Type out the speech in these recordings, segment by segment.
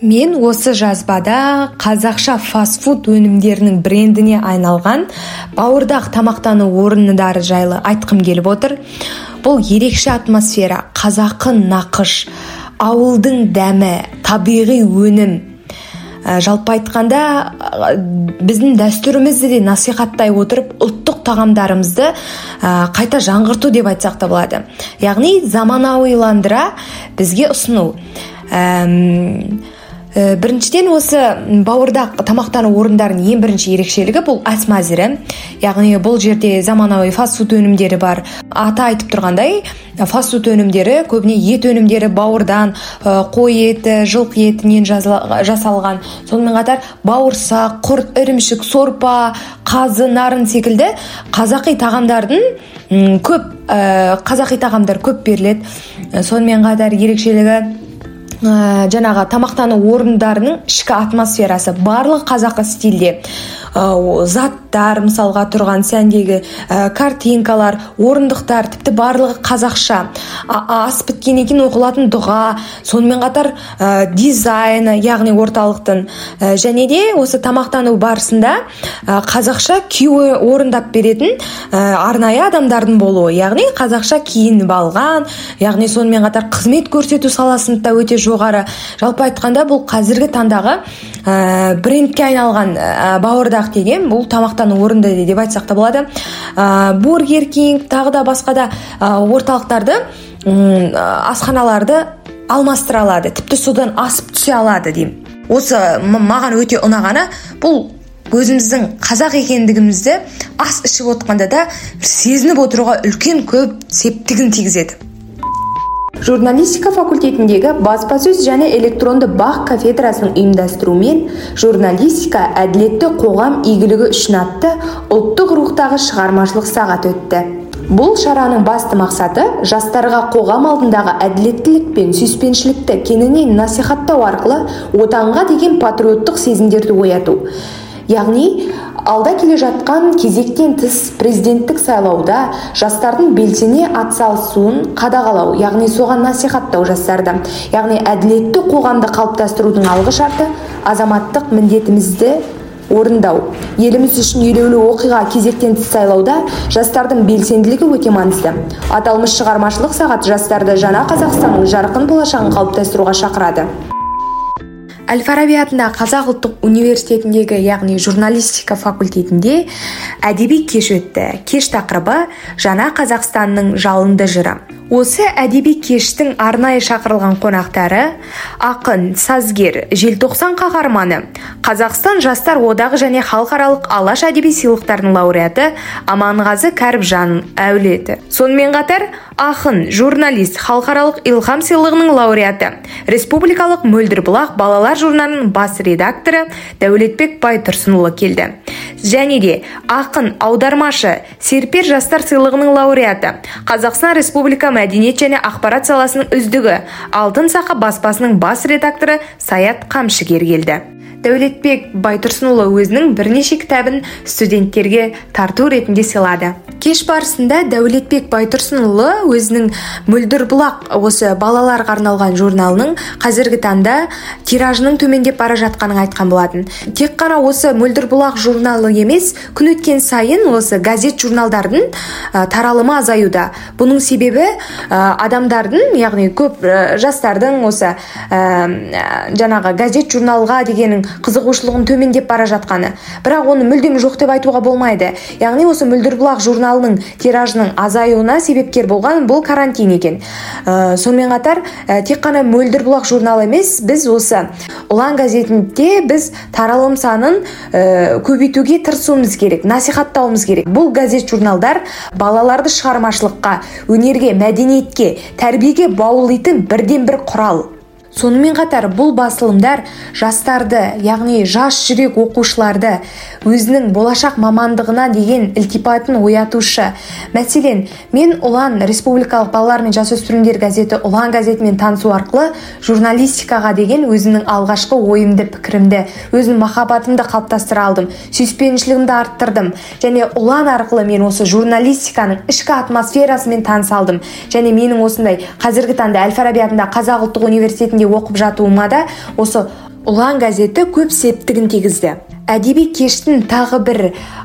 мен осы жазбада қазақша фастфуд өнімдерінің брендіне айналған бауырдақ тамақтану орындары жайлы айтқым келіп отыр. Бұл ерекше атмосфера қазақы нақыш ауылдың дәмі табиғи өнім. Ә, жалпы айтқанда ә, біздің дәстүрімізді де насихаттай отырып ұлттық тағамдарымызды ә, қайта жаңғырту деп айтсақ та болады. Яғни заманауиландыра бізге ұсыну. Ә, біріншіден осы бауырдақ тамақтану орындарының ең бірінші ерекшелігі бұл ас мәзірі яғни бұл жерде заманауи фастфуд өнімдері бар. Аты айтып тұрғандай фастфуд өнімдері көбіне ет өнімдері бауырдан қой еті жылқы етінен жасалған. Сонымен қатар бауырсақ құрт ірімшік сорпа қазы нарын секілді қазақи тағамдардың көп ә, қазақи тағамдар көп беріледі. Сонымен қатар ерекшелігі ә, жаңағы тамақтану орындарының ішкі атмосферасы барлық қазақы стильде ә, заттар мысалға тұрған сәндегі ә, картинкалар орындықтар тіпті барлығы қазақша. Ас біткеннен кейін оқылатын дұға сонымен қатар ә, дизайны яғни орталықтың. Ә, және де осы тамақтану барысында ә, қазақша күй орындап беретін ә, арнайы адамдардың болуы яғни қазақша киініп алған яғни сонымен қатар қызмет көрсету саласында өте жоғары. Жалпы айтқанда бұл қазіргі таңдағы ә, брендке айналған ә, бауырдақ деген бұл тамақтану орынды деп айтсақ та болады. Ә, бургер кинг тағы да басқа да ә, орталықтарды ә, асханаларды алмастыра алады тіпті содан асып түсе алады деймін. Осы маған өте ұнағаны бұл өзіміздің қазақ екендігімізді ас ішіп отқанда да сезініп отыруға үлкен көп септігін тигізеді. Журналистика факультетіндегі баспасөз және электронды бақ кафедрасының ұйымдастыруымен журналистика әділетті қоғам игілігі үшін атты ұлттық рухтағы шығармашылық сағат өтті бұл шараның басты мақсаты жастарға қоғам алдындағы әділеттілік пен сүйіспеншілікті кеңінен насихаттау арқылы отанға деген патриоттық сезімдерді ояту яғни алда келе жатқан кезектен тыс президенттік сайлауда жастардың белсене атсалысуын қадағалау яғни соған насихаттау жастарды яғни әділетті қоғамды қалыптастырудың алғы шарты азаматтық міндетімізді орындау. Еліміз үшін елеулі оқиға кезектен тыс сайлауда жастардың белсенділігі өте маңызды. Аталмыш шығармашылық сағат жастарды жаңа қазақстанның жарқын болашағын қалыптастыруға шақырады. Әл фараби атындағы қазақ ұлттық университетіндегі яғни журналистика факультетінде әдеби кеш өтті. Кеш тақырыбы жаңа қазақстанның жалынды жыры осы әдеби кештің арнайы шақырылған қонақтары ақын сазгер желтоқсан қаһарманы қазақстан жастар одағы және халықаралық алаш әдеби сыйлықтарының лауреаты аманғазы кәріпжан әулеті. Сонымен қатар ақын журналист халықаралық илхам сыйлығының лауреаты республикалық мөлдір бұлақ балалар журналының бас редакторы дәулетбек байтұрсынұлы келді. Және де ақын аудармашы серпер жастар сыйлығының лауреаты қазақстан республика мәдениет және ақпарат саласының үздігі алтын сақа баспасының бас редакторы саят қамшыгер келді. Дәулетбек байтұрсынұлы өзінің бірнеше кітабын студенттерге тарту ретінде сыйлады. Кеш барысында дәулетбек байтұрсынұлы өзінің мөлдір бұлақ осы балаларға арналған журналының қазіргі таңда тиражының төмендеп бара жатқанын айтқан болатын. Тек қана осы мөлдір бұлақ журналы емес күн өткен сайын осы газет журналдардың ә, таралымы азаюда. Бұның себебі ә, адамдардың яғни көп ә, жастардың осы жаңағы газет журналға дегенің қызығушылығын төмендеп бара жатқаны. Бірақ оны мүлдем жоқ деп айтуға болмайды. Яғни осы бұлақ журналының тиражының азаюына себепкер болған бұл карантин екен. Сонымен қатар тек қана бұлақ журналы емес біз осы ұлан газетінде біз таралым санын ә, тырысуымыз керек насихаттауымыз керек. Бұл газет журналдар балаларды шығармашылыққа өнерге мәдениетке тәрбиеге баулитын бірден бір құрал. Сонымен қатар бұл басылымдар жастарды яғни жас жүрек оқушыларды өзінің болашақ мамандығына деген ілтипатын оятушы. Мәселен мен ұлан республикалық балалар мен жасөспірімдер газеті ұлан газетімен танысу арқылы журналистикаға деген өзімнің алғашқы ойымды пікірімді өзімнің махаббатымды қалыптастыра алдым сүйіспеншілігімді арттырдым және ұлан арқылы мен осы журналистиканың ішкі атмосферасымен таныса алдым. Және менің осындай қазіргі таңда әл фараби атындағы қазақ ұлттық университетінде газетінде оқып жатуыма да осы ұлан газеті көп септігін тигізді. Әдеби кештің тағы бір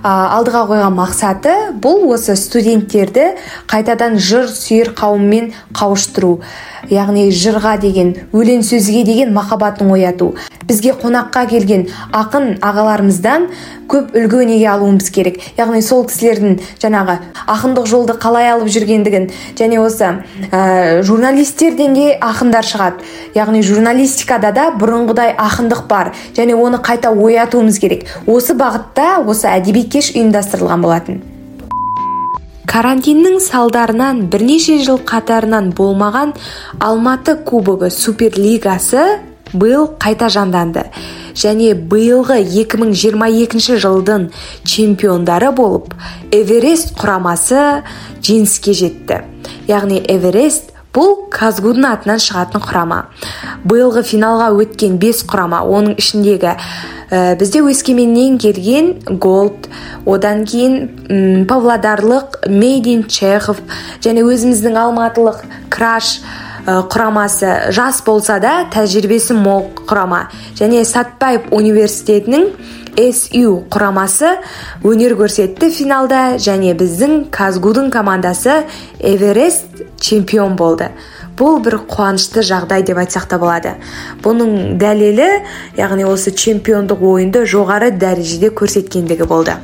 ә, алдыға қойған мақсаты бұл осы студенттерді қайтадан жыр сүйер қауыммен қауыштыру яғни жырға деген өлең сөзге деген махаббатын ояту. Бізге қонаққа келген ақын ағаларымыздан көп үлгі өнеге алуымыз керек. Яғни сол кісілердің жаңағы ақындық жолды қалай алып жүргендігін және осы ә, журналистерден де ақындар шығады. Яғни журналистикада да бұрынғыдай ақындық бар және оны қайта оятуымыз керек. Осы бағытта осы әдеби кеш ұйымдастырылған болатын. Карантиннің салдарынан бірнеше жыл қатарынан болмаған алматы кубогы суперлигасы биыл қайта жанданды. Және биылғы 2022 жылдың чемпиондары болып эверест құрамасы жеңіске жетті. Яғни эверест бұл казгудың атынан шығатын құрама. Биылғы финалға өткен бес құрама оның ішіндегі ә, бізде өскеменнен келген голд одан кейін павлодарлық мейдин чехов және өзіміздің алматылық краш құрамасы жас болса да тәжірибесі мол құрама. Және сатпаев университетінің сю құрамасы өнер көрсетті финалда және біздің казгудың командасы эверест чемпион болды. Бұл бір қуанышты жағдай деп айтсақ та болады. Бұның дәлелі яғни осы чемпиондық ойынды жоғары дәрежеде көрсеткендігі болды.